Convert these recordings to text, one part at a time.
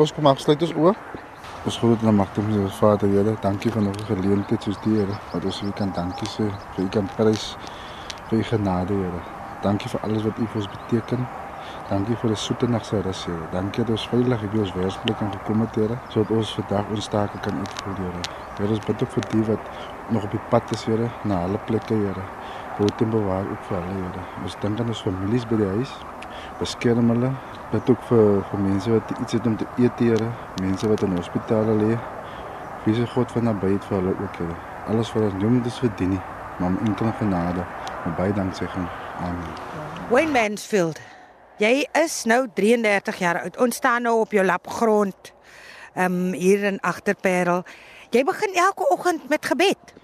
Ons kom afsluit ons oë. Ons groet na magtig ons Vader Here. Dankie vir nog 'n geleentheid soos die Here. Wat ons weer kan dankie sê vir u kan prys vir u genade Here. Dankie vir alles wat u vir ons beteken. Dankie vir die soete nag se rus Here. Dankie dat ons veilig by ons werksplek kan gekom het Here, sodat ons vandag ons take kan uitvoer Here. Here ons bid ook vir die wat nog op die pad is Here na hulle plekke Here. Boet en bewaar ook vir hulle Here. Ons dink aan ons families by die huis. Beskerm hulle. Bid ook vir vir mense wat iets het om te eet Here, mense wat in hospitale lê. Wie se God van nabyheid vir hulle ook Here. Alles wat ons doen dis verdien nie, maar om enkele genade. Maar baie danksegging. Amen. Wayne Mansfield. Jy is nou 33 jaar oud. Ons staan nou op jou lapgrond. Ehm um, hier in Agterparel. Jy begin elke oggend met gebed.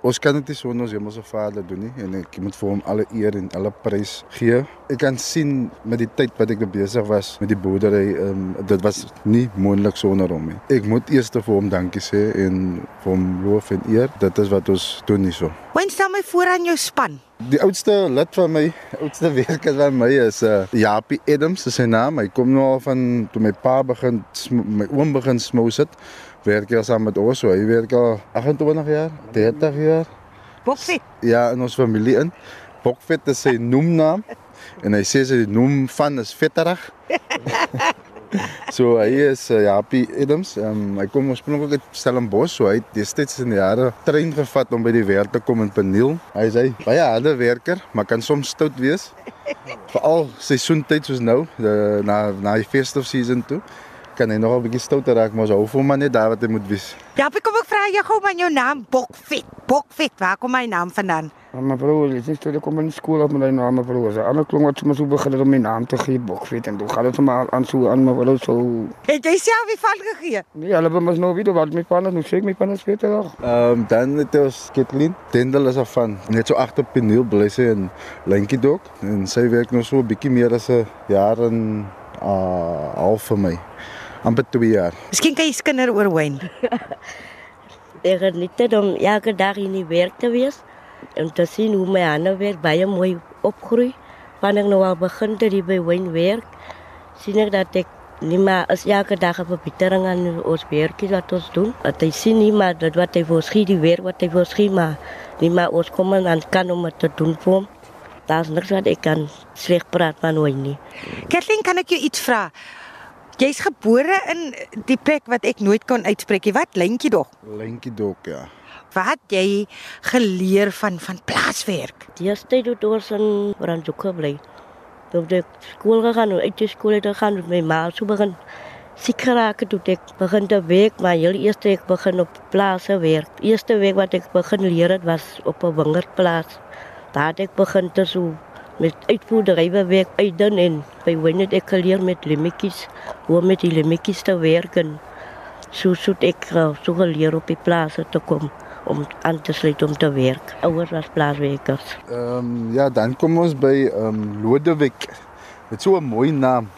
Ons kan dit nie sonder ons Hemelse Vader doen nie en ek moet vir hom alle eer en alle prys gee. Ek kan sien met die tyd wat ek besig was met die boerdery, um, dit was nie moontlik sonder hom nie. Ek moet eers vir hom dankie sê en vir hom loof en eer. Dit is wat ons doen hierso. Wayne stel my voor aan jou span. Die oudste lid van my, oudste werker van my is uh Japie Adams, is sy naam. Hy kom nou al van toe my pa begin my oom begin smous het. Werk hy saam met ons, so hy werk al 28 jaar, 30 jaar. Bokfit. Ja, in ons familie in. Bokfit is sy noemnaam en hy sê sy noem van is vetterig. so hy is uh, Japie Adams. Um, hy kom oorspronklik uit Stellenbosch, so hy het destyds in die jare trein gevat om by die werk te kom in Peniel. Hy is hy baie harde werker, maar kan soms stout wees. Veral seisoentyd soos nou, de, na na die festive season toe kan hy nog 'n bietjie stouter raak, maar so hou maar net daar wat hy moet wees. Ja, kom ek vra jou gou van jou naam, Bokfit. Bokfit, waar kom my naam vandaan? Maar broer, dit is toe ek kom in skool op met my naam, broer. Sy ander klink wat sommer so begin het om my naam te gee, Bokfit en toe gaan dit maar aan so aan maar wel so. Het jy self die van gegee? Nee, hulle het mos nou weer wat my pa nou sê my pa is beter nog. Ehm um, dan het ons Kathleen Tendel is af van net so agter Peniel bly sy in Lentjie Dok en sy werk nou so 'n bietjie meer as 'n jaar en uh half vir my amper 2 jaar. Miskien kan jy skinder oor Wayne. Ek het net om elke dag in die werk te wees en te sien hoe my hande werk baie mooi opgroei. Wanneer ek nou al begin te die by Wayne werk, sien ek dat ek nie maar as elke dag 'n verbetering aan ons werkies wat ons doen. Dat hy sien nie maar dat wat hy vir ons gee, die werk wat hy vir ons gee, maar nie maar ons kom aan kan om dit te doen vir hom. Daar's niks wat ek kan sleg praat van Wayne nie. Kathleen, kan ek jou iets vra? Jy's gebore in die plek wat ek nooit kon uitspreek nie. Wat lentjie dog? Lentjie dog ja. Wat jy geleer van van plaaswerk? Die eerste tyd toe ons in Randzoek bly. Toe ek skool gegaan, uit die skool het gegaan met my ma, so begin siek geraak toe ek begin te werk, maar heel eerste ek begin op plase werk. Eerste week wat ek begin leer het was op 'n wingerdplaas. Daar het ek begin te so met uitvoerdery werk uitdun en by Wynne het ek geleer met lemmetjies, hoe met die lemmetjies te werk en so so ek uh, so geleer op die plase te kom om aan te sluit om te werk. Ouers was plaaswerkers. Ehm um, ja, dan kom ons by ehm um, Lodewijk. Dit so 'n mooi naam.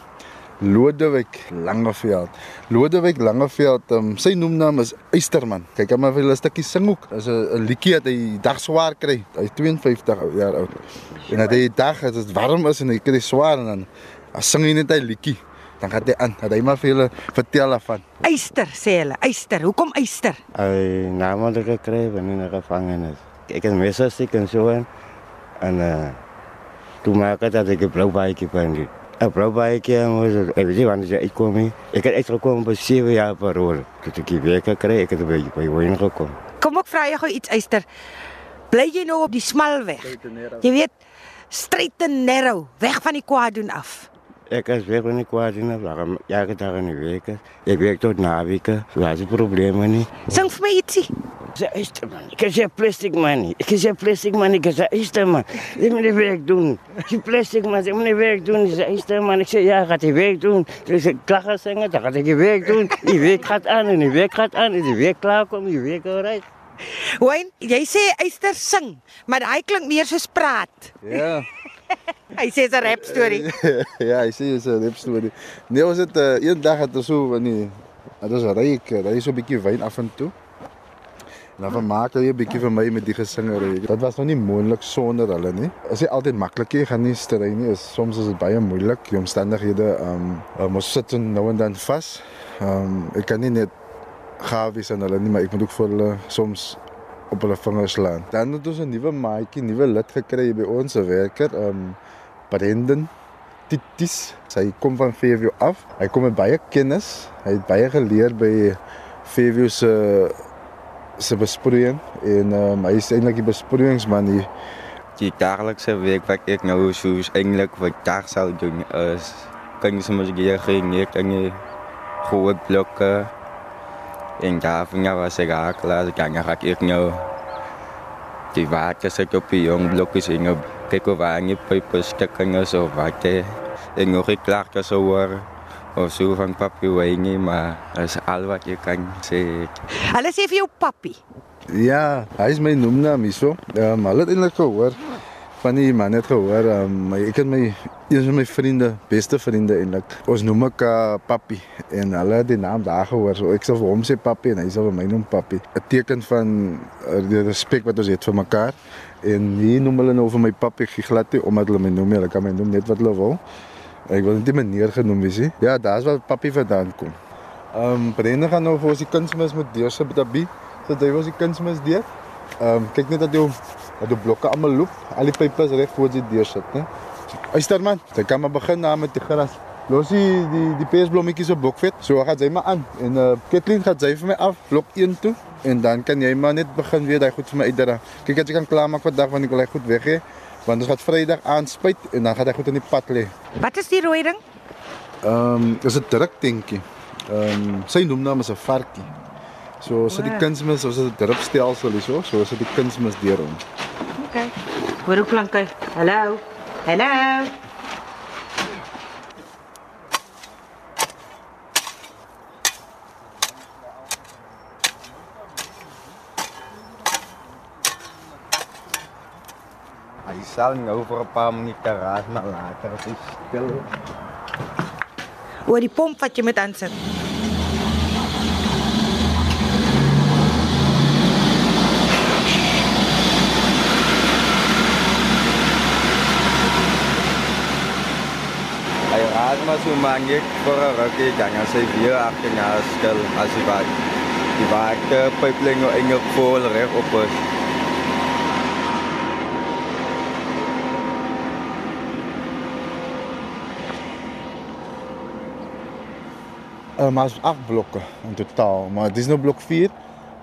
Lodewijk Langeveld. Lodewijk Langeveld, um, sy noemnaam is Eysterman. Kyk, hy maar vir 'n stukkie sing ook. Is 'n liedjie wat hy dag swaar kry. Hy is 52 jaar oud. En dat hy dag as dit warm is en hy kry swaar en dan as sing hy net 'n liedjie. Dan gaan hy aan. Dat hy maar vir hulle vertel af van. Eyster sê hulle. Eyster. Hoekom Eyster? Hy naam ek gekry het in 'n gevangenis. Ek het messe siek en so en en uh toe maak dit dat ek 'n blou baadjie was ek weet nie wanneer ek kom nie. Ek het uitgekom by 7 jaar per rol. Toe ek die week gekry, ek het by by Wayne gekom. Kom ek vra jou gou iets Eyster. Bly jy nou op die smal weg? Jy weet, straight and narrow, weg van die kwaad doen af. Ek is weg van die kwaad doen af. Waarom ja, ek daar in die week. Ek werk tot naweke. So as probleme nie. Sing vir my ietsie. Ze is er man. Ik heb plastic money. Ik heb plastic money. Ik zeg, is er man. Ik moet die werk doen. Ik heb plastic man. Ik moet die werk doen. Ik zeg, is er man. Ik zeg, ja, gaat die werk doen. Dus ik klachten zingen. Dan gaat die werk doen. Die week gaat aan en die week gaat aan. En die week klaar komt. Die week alright. Wayne, jy sê Eyster sing, maar hy klink meer soos praat. Ja. hy sê 'n rap storie. ja, hy sê dis 'n rap storie. Nee, ons het uh, eendag het ons so van die dit is ryk, hy is so 'n bietjie wyn af en toe. En dan vermaak hy 'n bietjie vir my met die gesingery. Dit was nog nie moontlik sonder hulle nie. Is nie altyd maklik nie, gaan nie stry nie. Is soms is dit baie moeilik. Die omstandighede, ehm um, ons sit nou en dan vas. Ehm um, ek kan nie net gaaf wees aan hulle nie, maar ek moet ook vir hulle soms op hulle vingers slaan. Dan het ons 'n nuwe maatjie, nuwe lid gekry by ons werker, ehm um, Brendan Titis. Hy kom van Fairview af. Hy kom met baie kennis. Hy het baie geleer by Fairview se se besproeiing en ehm um, hy is eintlik die besproeiingsman hier. Die dagelijkse werk wat ik nou zoals eigenlijk wat dag zou doen is kan je soms keer geen kan je goede blokken. En daarvan ja was ik klaar dan ga ik nou die water zet op die jong blokken zingen kijk of aan je pijpen stukken zo wat en nog ik klaar zo worden of zo van papi weet maar dat is al wat je kan zeggen. Hulle sê vir jou papi. Ja, hy is my noemnaam hierso. Ehm um, hulle het eintlik gehoor van die man het gehoor. Um, ek en my een van my vriende, beste vriende eintlik. Ons noem mekaar papi en hulle het die naam daar gehoor. So ek sê vir hom sê papi en hy sê vir my noem papi. 'n Teken van uh, die respek wat ons het vir mekaar. En nie noem hulle nou vir my papi glad nie omdat hulle my noem, hulle kan my noem net wat hulle wil. Ek wil net nie meneer genoem wees nie. Ja, daar's waar papi vandaan kom. Ehm um, Brenda gaan nou vir ons die kunsmis met deurse met Abi. So jy was die kunsmis deur. Ehm um, kyk net dat jy dat die blokke almal loop. Al die pype is reg voor die deur sit, né? Uister man, jy kan maar begin na met die gras. Los die die die persblommetjies op blokvet. So gaan jy maar aan en uh Kathleen gaan jy vir my af blok 1 toe en dan kan jy maar net begin weer daai goed vir my uitdra. Kyk as jy kan klaarmaak vandag want ek wil hy goed weg hê. Want ons gaan Vrydag aanspuit en dan gaan hy goed in die pad lê. Wat is die rooi ding? Ehm um, dis 'n drukdenkie. Ehm um, sy noemnaam is 'n varkie. So as dit die kunsmis, ons het 'n drupstelsel hierso, so as dit die kunsmis deur hom. OK. Hoor hoe klink hy? Hallo. Hallo. Hy sal nou vir 'n paar minute raas maar later as hy stil is. Oor die pomp wat jy moet aansit. Hy raas maar so manjie vir 'n rukkie dan as hy weer agterna stil as hy wat die water pipeline nou enge vol reg op is. Uh, maar is agt blokke in totaal, maar dis nou blok 4.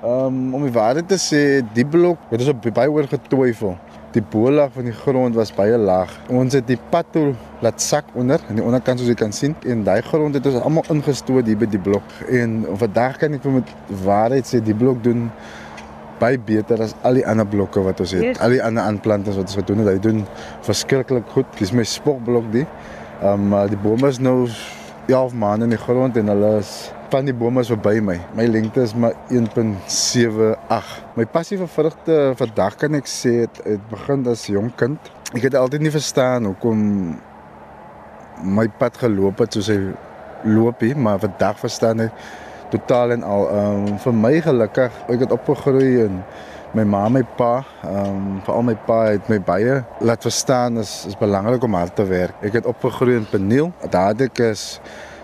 Ehm um, om die waarheid te sê, die blok, dit is op baie oor getwyfel. Die bolag van die grond was baie laag. Ons het die pad toe laat sak onder aan die onderkant soos jy kan sien en daai grond het ons almal ingestoot hier by die blok. En vandag kan ek met waarheid sê die blok doen baie beter as al die ander blokke wat ons het. Yes. Al die ander aanplantings wat ons gedoen het, hy doen verskriklik goed. Dis my spokblok die. Ehm um, die bome is nou 11 maande in die grond en hulle is van die bome is verby my. My lengte is maar 1.78. My passie vir vrugte vandag kan ek sê het, het begin as jong kind. Ek het altyd nie verstaan hoekom my pad geloop het soos hy loop hier, maar vandag verstaan ek totaal en al. Ehm um, vir my gelukkig, ek het opgegroei en my ma my pa, ehm um, veral my pa het my baie laat verstaan is is belangrik om hard te werk. Ek het opgegroei in Peniel. Daar het ek is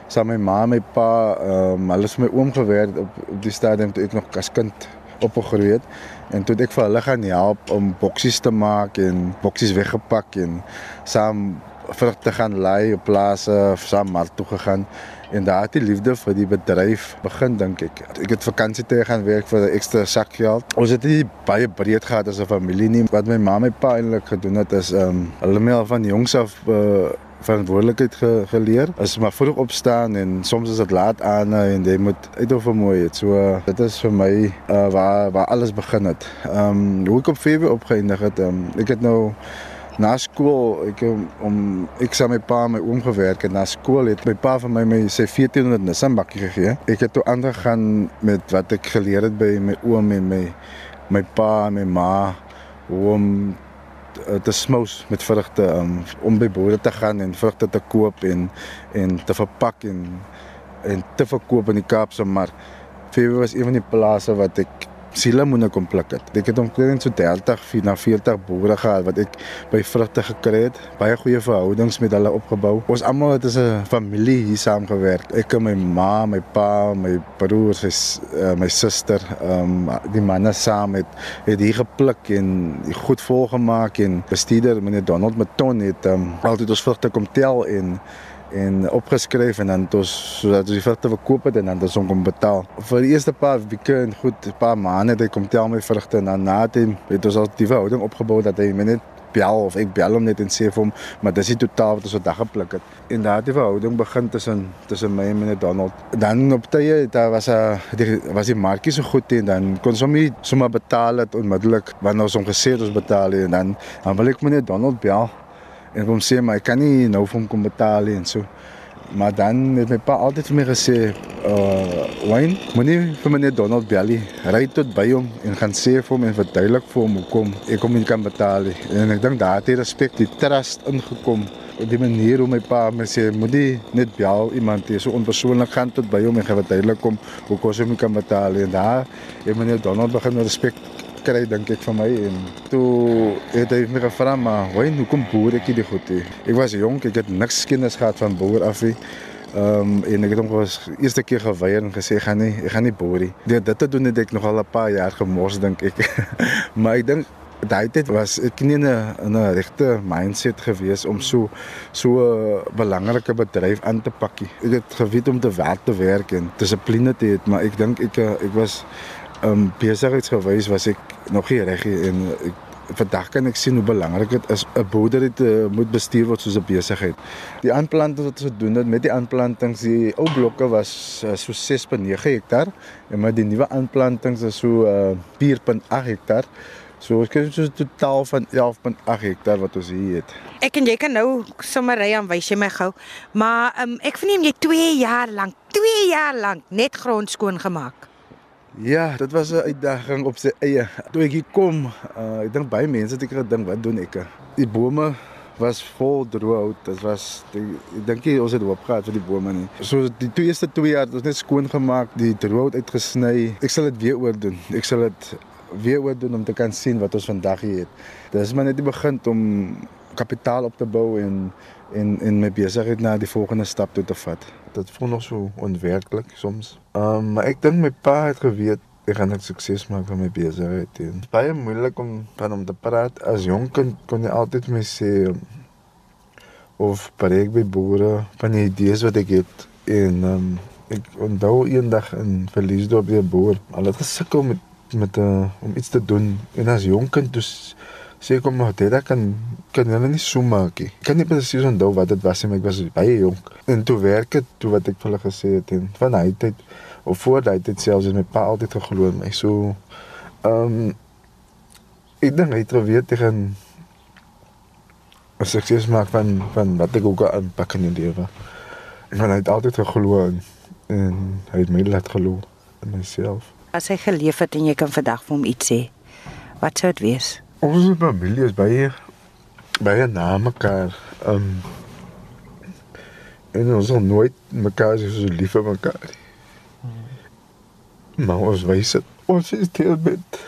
saam met my ma en my pa, um, hulle vir my oom gewerk op, op die stadium toe ek nog as kind opgegroei het. En toe ek vir hulle gaan help om boksies te maak en boksies weggepak en saam vrugte gaan lei op plase, saam mark toe gegaan. En daar het die liefde vir die bedryf begin dink ek. Ek het vakansie toe gaan werk vir 'n ekstra sakgeld. Ons het nie baie breed gehad as 'n familie nie. Wat my ma en my pa eintlik gedoen het is ehm um, hulle al van jongs af uh, verantwoordelikheid ge, geleer. Is maar vroeg opstaan en soms is dit laat aan en jy moet uit of vermoei het. So uh, dit is vir my uh, waar waar alles begin het. Ehm um, hoe ek op VW opgeëindig het. Um, ek het nou Na skool, ek om ek saam met my pa en my oom gewerk het. Na skool het my pa vir my my sy 1400 Nissan bakkie gegee. Ek het toe aangegaan met wat ek geleer het by my oom en my my pa en my ma hoe om eh, te smous met vrugte um, om by boere te gaan en vrugte te koop en en te verpak en en te verkoop in die Kaapse mark. Vewe was een van die plase wat ek siele moet kom pluk het. Ek het omtrent so 30 na 40 boere gehad wat ek by vrugte gekry het. Baie goeie verhoudings met hulle opgebou. Ons almal het as 'n familie hier saamgewerk. Ek en my ma, my pa, my broers, is, uh, my suster, ehm um, die manne saam het het hier gepluk en goed volgemaak en bestuurder meneer Donald Maton het ehm um, altyd ons vrugte kom tel en en opgeskryf en dan ons sodat ons die vrugte verkoop het en dan ons hom kom betaal. Vir die eerste paar weke en goed 'n paar maande het hy kom tel my vrugte en dan na dit het ons al die verhouding opgebou dat hy my net bel of ek bel hom net en sê vir hom maar dis nie totaal wat ons vandag gepluk het. En daar het die verhouding begin tussen tussen my en meneer Donald. Dan op tye daar was 'n was die markie so goed en dan kon hom sommer betaal het onmiddellik wanneer ons hom gesê het ons betaal en dan dan wil ek meneer Donald bel en hom sê maar ek kan nie nou vir hom kom betaal en so. Maar dan het my pa altyd vir my gesê, uh Wayne, moenie vir meneer Donald Belly ry tot by hom en gaan sê vir hom en verduidelik vir hom hoekom ek hom nie kan betaal nie. En ek dink daar het hy respek, die trust ingekom op die manier hoe my pa my sê moenie net bel iemand jy so onpersoonlik gaan tot by hom en gaan verduidelik hom hoekom hy nie kan betaal nie. En daar het meneer Donald begin respek kry dink ek vir my en toe het hy my gevra maar hoe hoekom boer ek dit goed? Ek was jonk, ek het niks kennis gehad van boer af nie. Ehm um, en ek het hom was eerste keer geweier en gesê gaan nie, ek gaan nie boer nie. Dit dit te doen het ek nog al 'n paar jaar gemors dink ek. maar ek dink daai tyd was ek nie 'n 'n regte mindset gewees om so so 'n belangrike bedryf aan te pakkie. Ek het geweet om te werk te werk en dissipline te hê, maar ek dink ek ek was um besigheidsgewys was ek nog nie reg en ek vandag kan ek sien hoe belangrik dit is 'n boerder het uh, moet bestuur word soos 'n besigheid. Die aanplanting wat ons gedoen het met die aanplantings, die ou blokke was uh, so 6.9 hektaar en met die nuwe aanplantings is so uh, 4.8 hektaar. So ek het so 'n totaal van 11.8 hektaar wat ons hier het. Ek en jy kan nou sommer ry aan wys jy my gou. Maar um, ek verneem jy 2 jaar lank, 2 jaar lank net grond skoon gemaak. Ja, dit was 'n uitdaging op sy eie. Toe ek hier kom, uh, ek dink baie mense het ek gedink wat doen ek? Die bome was vol droë hout. Dit was die, ek dink ons het hoop gehad vir die bome nie. So die twee eerste 2 jaar het ons net skoon gemaak, die droë hout uitgesny. Ek sal dit weer oor doen. Ek sal dit weer oor doen om te kan sien wat ons vandag hier het. Dis maar net die begin om kapitaal op te bou en en en my besigheid na die volgende stap toe te vat. Dit voel nog so onwerklik soms. Ehm um, maar ek dink my pa het geweet ek gaan net sukses maak met my besigheid. Dit is baie moeilik om van hom te praat. As jong kind kon jy altyd my sê of breek by boere van die idees wat ek het en ehm um, ek onthou eendag in Verliesdorp weer boer. Al het gesukkel met met uh, om iets te doen en as jong kind dus sê kom maar dit kan kan hulle nie so maak nie. Ek kan nie presies onthou wat dit was nie, ek was baie jonk. En toe werk dit toe wat ek vir hulle gesê het en van hy tyd of voor daai tyd selfs het my pa altyd geglo in my. So ehm um, ek dink hy het probeer tegen 'n sukses maak van van wat ek ook aanpak in die lewe. En hy het altyd geglo en, en hy het my laat glo in myself. As hy geleef het en jy kan vandag vir hom iets sê, wat sou dit wees? Ons familie is baie baie na mekaar. Ehm en ons het nooit mekaar so lief vir mekaar. Maar ons wys dit. Ons is deel met.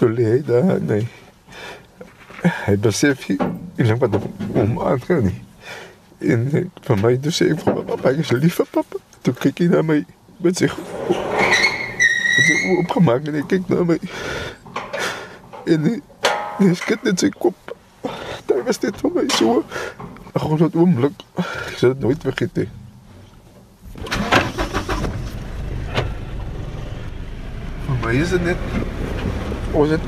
Toe lê daar nee. Hy besef hy dink wat om aan te nie. En my toe sê ek vir papa, ek is lief papa. Toe kyk hy na my met sy Dit is opgemaak en ek kyk na my. En ek het net sy kop. Daar was dit vir my so. Ag, wat oomblik. Ek sal dit nooit vergeet nie. Maar my is dit net ons het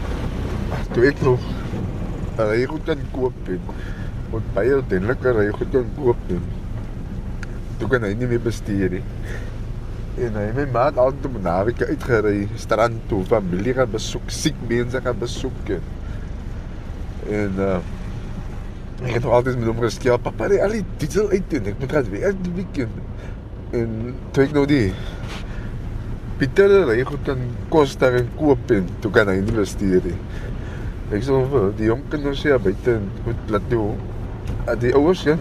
toe ek nog ry goed kan koop het. Want baie denlike ry goed kan koop het. Toe kan hy nie meer bestuur nie. En hy my maat altyd op naweek uitgery strand toe, familie gaan besoek, siek mense gaan besoek. En, uh ek het altyd met hom geskel, papa, ry al die diesel uit en ek moet gaan werk die weekend. En toe ek nou die Pieter ry goed kos daar en koop en toe kan hy investeer. Ek sê vir die jong kinders sê buite en goed laat toe. Die ouers ja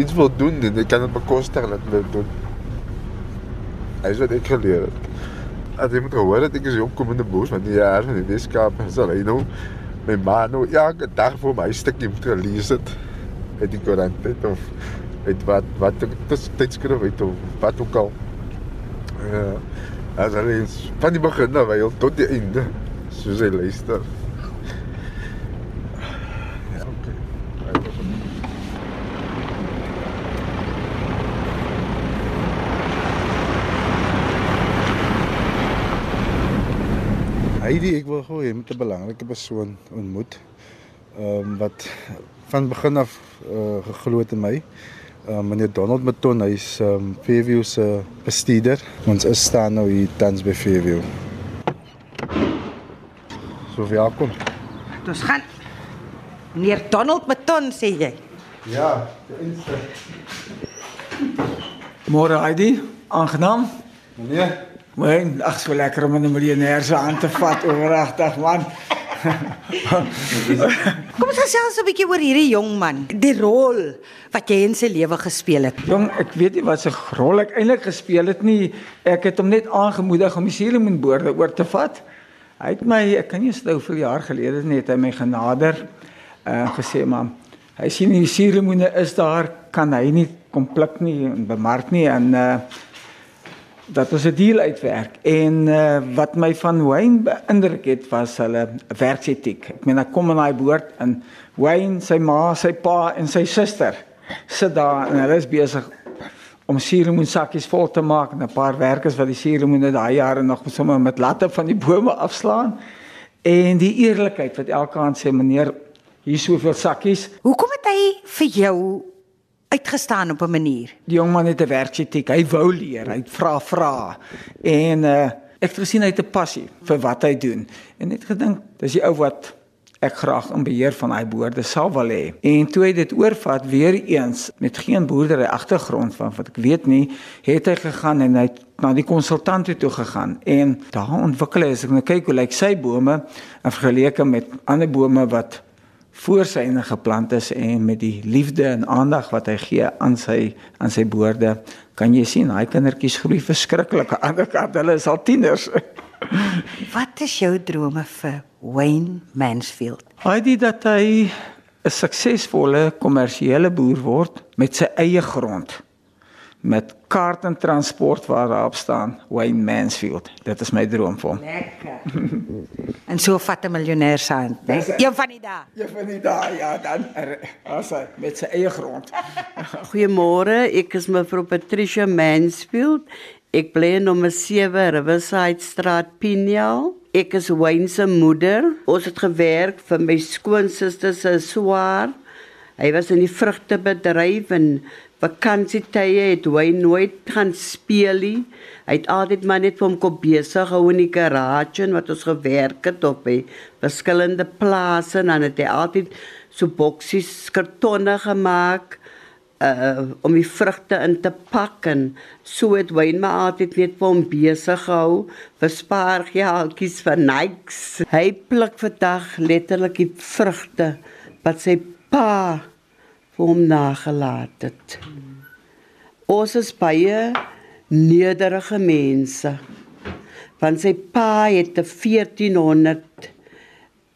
iets wil doen en ek kan dit bekostig laat hulle doen. Hy sê ek geleer het. As jy moet gehoor het ek is jong kom in die bos van die jaar van die Weskaap en sal hy nou my ma nou elke dag vir my stukkie moet gelees het uit die koerant het of uit wat wat dit tydskrif het of wat ook al. Ja. As eens van die begin af hy tot die einde soos hy luister. Ja, okay. Hy was een- Heidi, ek wil gou hê met 'n belangrike persoon ontmoet. Ehm um, wat van begin af uh, geglo het in my. Ehm um, meneer Donald Maton, hy's ehm um, Fairview se bestuurder. Ons is staan nou hier tans by Fairview. So welkom. Ons gaan Meneer Donald Maton sê jy. Ja, die inste. Môre Heidi, aangenaam. Meneer, Myn, ag so lekker om 'n miljonair se hand te vat oorregtig man. Kom ons gesels 'n bietjie oor hierdie jong man, die rol wat jy in sy lewe gespeel het. Jong, ek weet nie wat se rol ek eintlik gespeel het nie. Ek het hom net aangemoedig om die suurlemoenboorde oor te vat. Hy het my, ek kan nie onthou hoeveel jaar gelede net hy my genader en uh, gesê maar hy sien die suurlemoene is daar, kan hy nie kom pluk nie en bemark nie en uh, dat ons 'n deal uitwerk en uh, wat my van Wayne beïndruk het was hulle werksetiek. Ek meen ek kom in daai boord en Wayne, sy ma, sy pa en sy suster sit daar en hulle is besig om suurlemoensakkies vol te maak en 'n paar werkers wat die suurlemoene daai jare nog sommer met latte van die bome afslaan en die eerlikheid wat elke aand sê meneer hier soveel sakkies Hoekom het hy vir jou uitgestaan op 'n manier? Die jong man het 'n werksetiek. Hy wou leer, hy vra vra. En uh ek het gesien hy het 'n passie vir wat hy doen. En net gedink, dis die ou wat ek graag in beheer van hy boorde sal wil hê. En toe hy dit oorvat weer eens met geen boerdery agtergrond van wat ek weet nie, het hy gegaan en hy het na die konsultant toe gegaan en daar ontwikkel hy as ek nou kyk hoe lyk sy bome in vergelyking met ander bome wat voor sy ene geplant is en met die liefde en aandag wat hy gee aan sy aan sy boorde kan jy sien hy kindertjies groei verskriklik. Aan die ander kant hulle is al tieners. Wat is jou drome vir Wayne Mansfield? hy dit dat hy 'n suksesvolle kommersiële boer word met sy eie grond met kaart en transport waar daarop staan Wayne Mansfield dit is my droom vir hom Lekker. en so vat 'n miljonair se hand. né? Een van die dae. Ja van die daai ja dan as hy met sy eie grond Goeiemôre, ek is mevrou Patricia Mansfield. Ek bly in nommer 7 Riverside Straat Pinyal. Ek is Wayne se moeder. Ons het gewerk vir my skoonsister se swaar. Hy was in die vrugtebedryf en vakansietye het Wayne nooit gaan speel nie. Hy het altyd maar net vir hom kop besig gehou in die garage en wat ons gewerk het op by verskillende plase en dan het hy altyd so boksies kartonne gemaak uh om die vrugte in te pak en so het Wayne maar altyd net vir hom besig gehou vir spaargeldjies vir niks. Hy pluk vandag letterlik die vrugte wat sy pa vir hom nagelaat het. Ons is baie nederige mense. Want sy pa het 'n 1400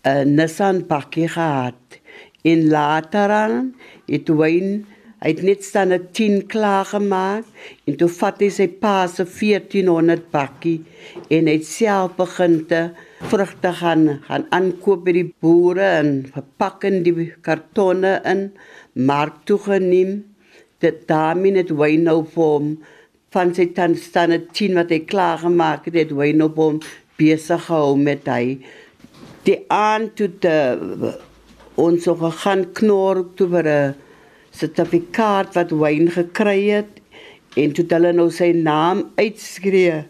'n Nissan bakkie gehad. En later aan het Wayne hy het net staan 'n 10 klaar gemaak en toe vat hy sy pa se 1400 bakkie en hy het self begin te vrugte gaan gaan aankoop by die boere en verpak in die kartonne in mark toe geneem dit daarmee het Wayne nou vir hom van sy tan staan 'n 10 wat hy klaar gemaak het het Wayne op hom besig gehou met hy die aan toe te ons so gegaan knor toe vir 'n sertifikaat wat Wayne gekry het en toe hulle nou sy naam uitskree.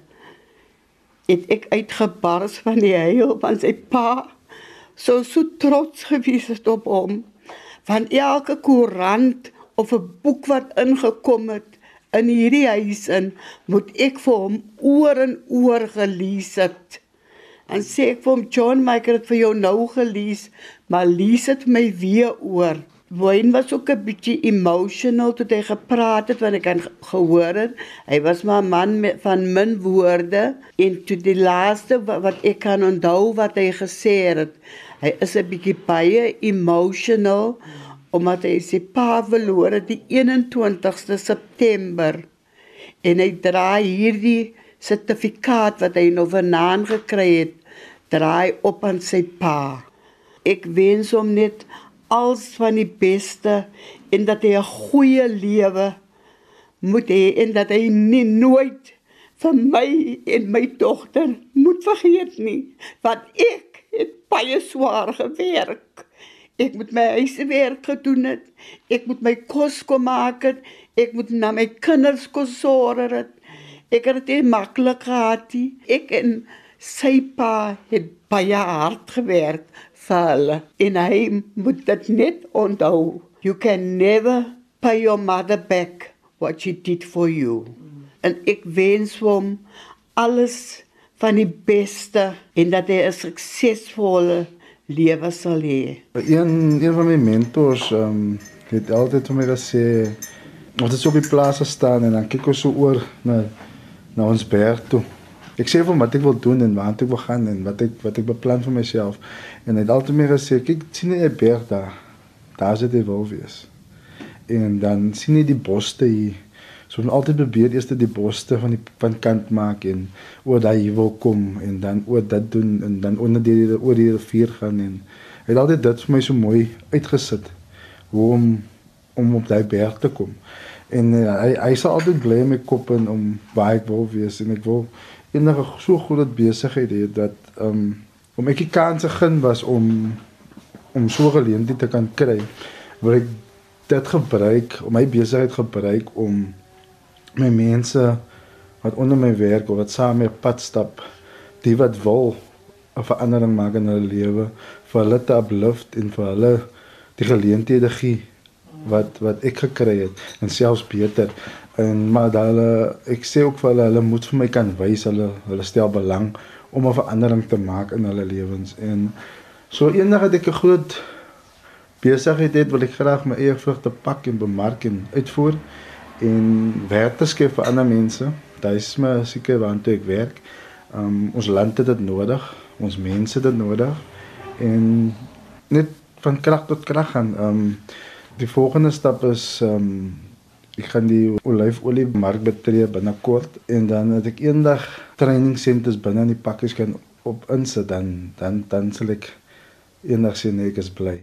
Het ek uitgebars van die huil van sy pa so so trots gewees het op hom van elke koerant of 'n boek wat ingekom het in hierdie huis in moet ek vir hom oor en oor gelees het. En sê ek vir hom John my ek het vir jou nou gelees maar lees dit my weer oor Wayne was ook 'n bietjie emotional toe hy gepraat het want ek kan gehoor het. Hy was maar 'n man met, van min woorde en toe die laaste wat, wat ek kan onthou wat hy gesê het hy is 'n bietjie baie emotional omdat hy sy pa verloor het die 21ste September. En hy dra hierdie sertifikaat wat hy nou vanaand gekry het draai op aan sy pa. Ek wens hom net als van die beste en dat hy 'n goeie lewe moet hê en dat hy nie nooit vir my en my dogter moet vergeet nie want ek het baie swaar gewerk. Ek moet my huiswerk gedoen het. Ek moet my kos kom maak het. Ek moet na my kinders kos sorg het. Ek het dit maklik gehad. Ek en sy pa het baie hard gewerk vir hulle en hy moet dit net onthou. You can never pay your mother back what she did for you. En ek wens hom alles van die beste en dat hy 'n suksesvolle lewe sal hê. Een een van my mentors um, het altyd vir my gesê ons het so op die plaas staan en dan kyk ons so oor na na ons berg toe. Ek sê vir hom wat ek wil doen en waar ek wil gaan en wat ek wat ek beplan vir myself. En hy het altyd meer gesê, kyk, sien jy 'n berg daar? Daar is dit wel wees. En dan sien jy die boste hier. So ons altyd probeer eers die boste van die van kant maak en oor daai wil kom en dan oor dit doen en dan onder die oor die rivier gaan en hy het altyd dit vir my so mooi uitgesit hoe om om op daai berg te kom. En uh, hy hy sal altyd bly met kop en om ek wil wees en ek wil enige so groot besigheid het dat um om ek die kans gegee was om om so geleenthede te kan kry wil ek dit gebruik om my besigheid gebruik om my mense wat onder my werk of wat saam met pad stap die wat wil 'n verandering maak in hulle lewe vir hulle te uplift en vir hulle die geleenthede gee wat wat ek gekry het en selfs beter. En maar hulle ek sê ook vir hulle hulle moet vir my kan wys hulle hulle stel belang om 'n verandering te maak in hulle lewens. En so eendag het ek 'n groot besigheid het wil ek graag my eie vrugte pak en bemark en uitvoer en werk te skep vir ander mense. Daai is my seker waar ek werk. Um, ons land het dit nodig ons mense het dit nodig. En net van krag tot krag gaan um, die volgende stap is um, ek gaan die olyfolie mark betree binnekort en dan het ek eendag training centers binne in die pakkies kan op insit dan dan dan sal ek eendag sien ek is bly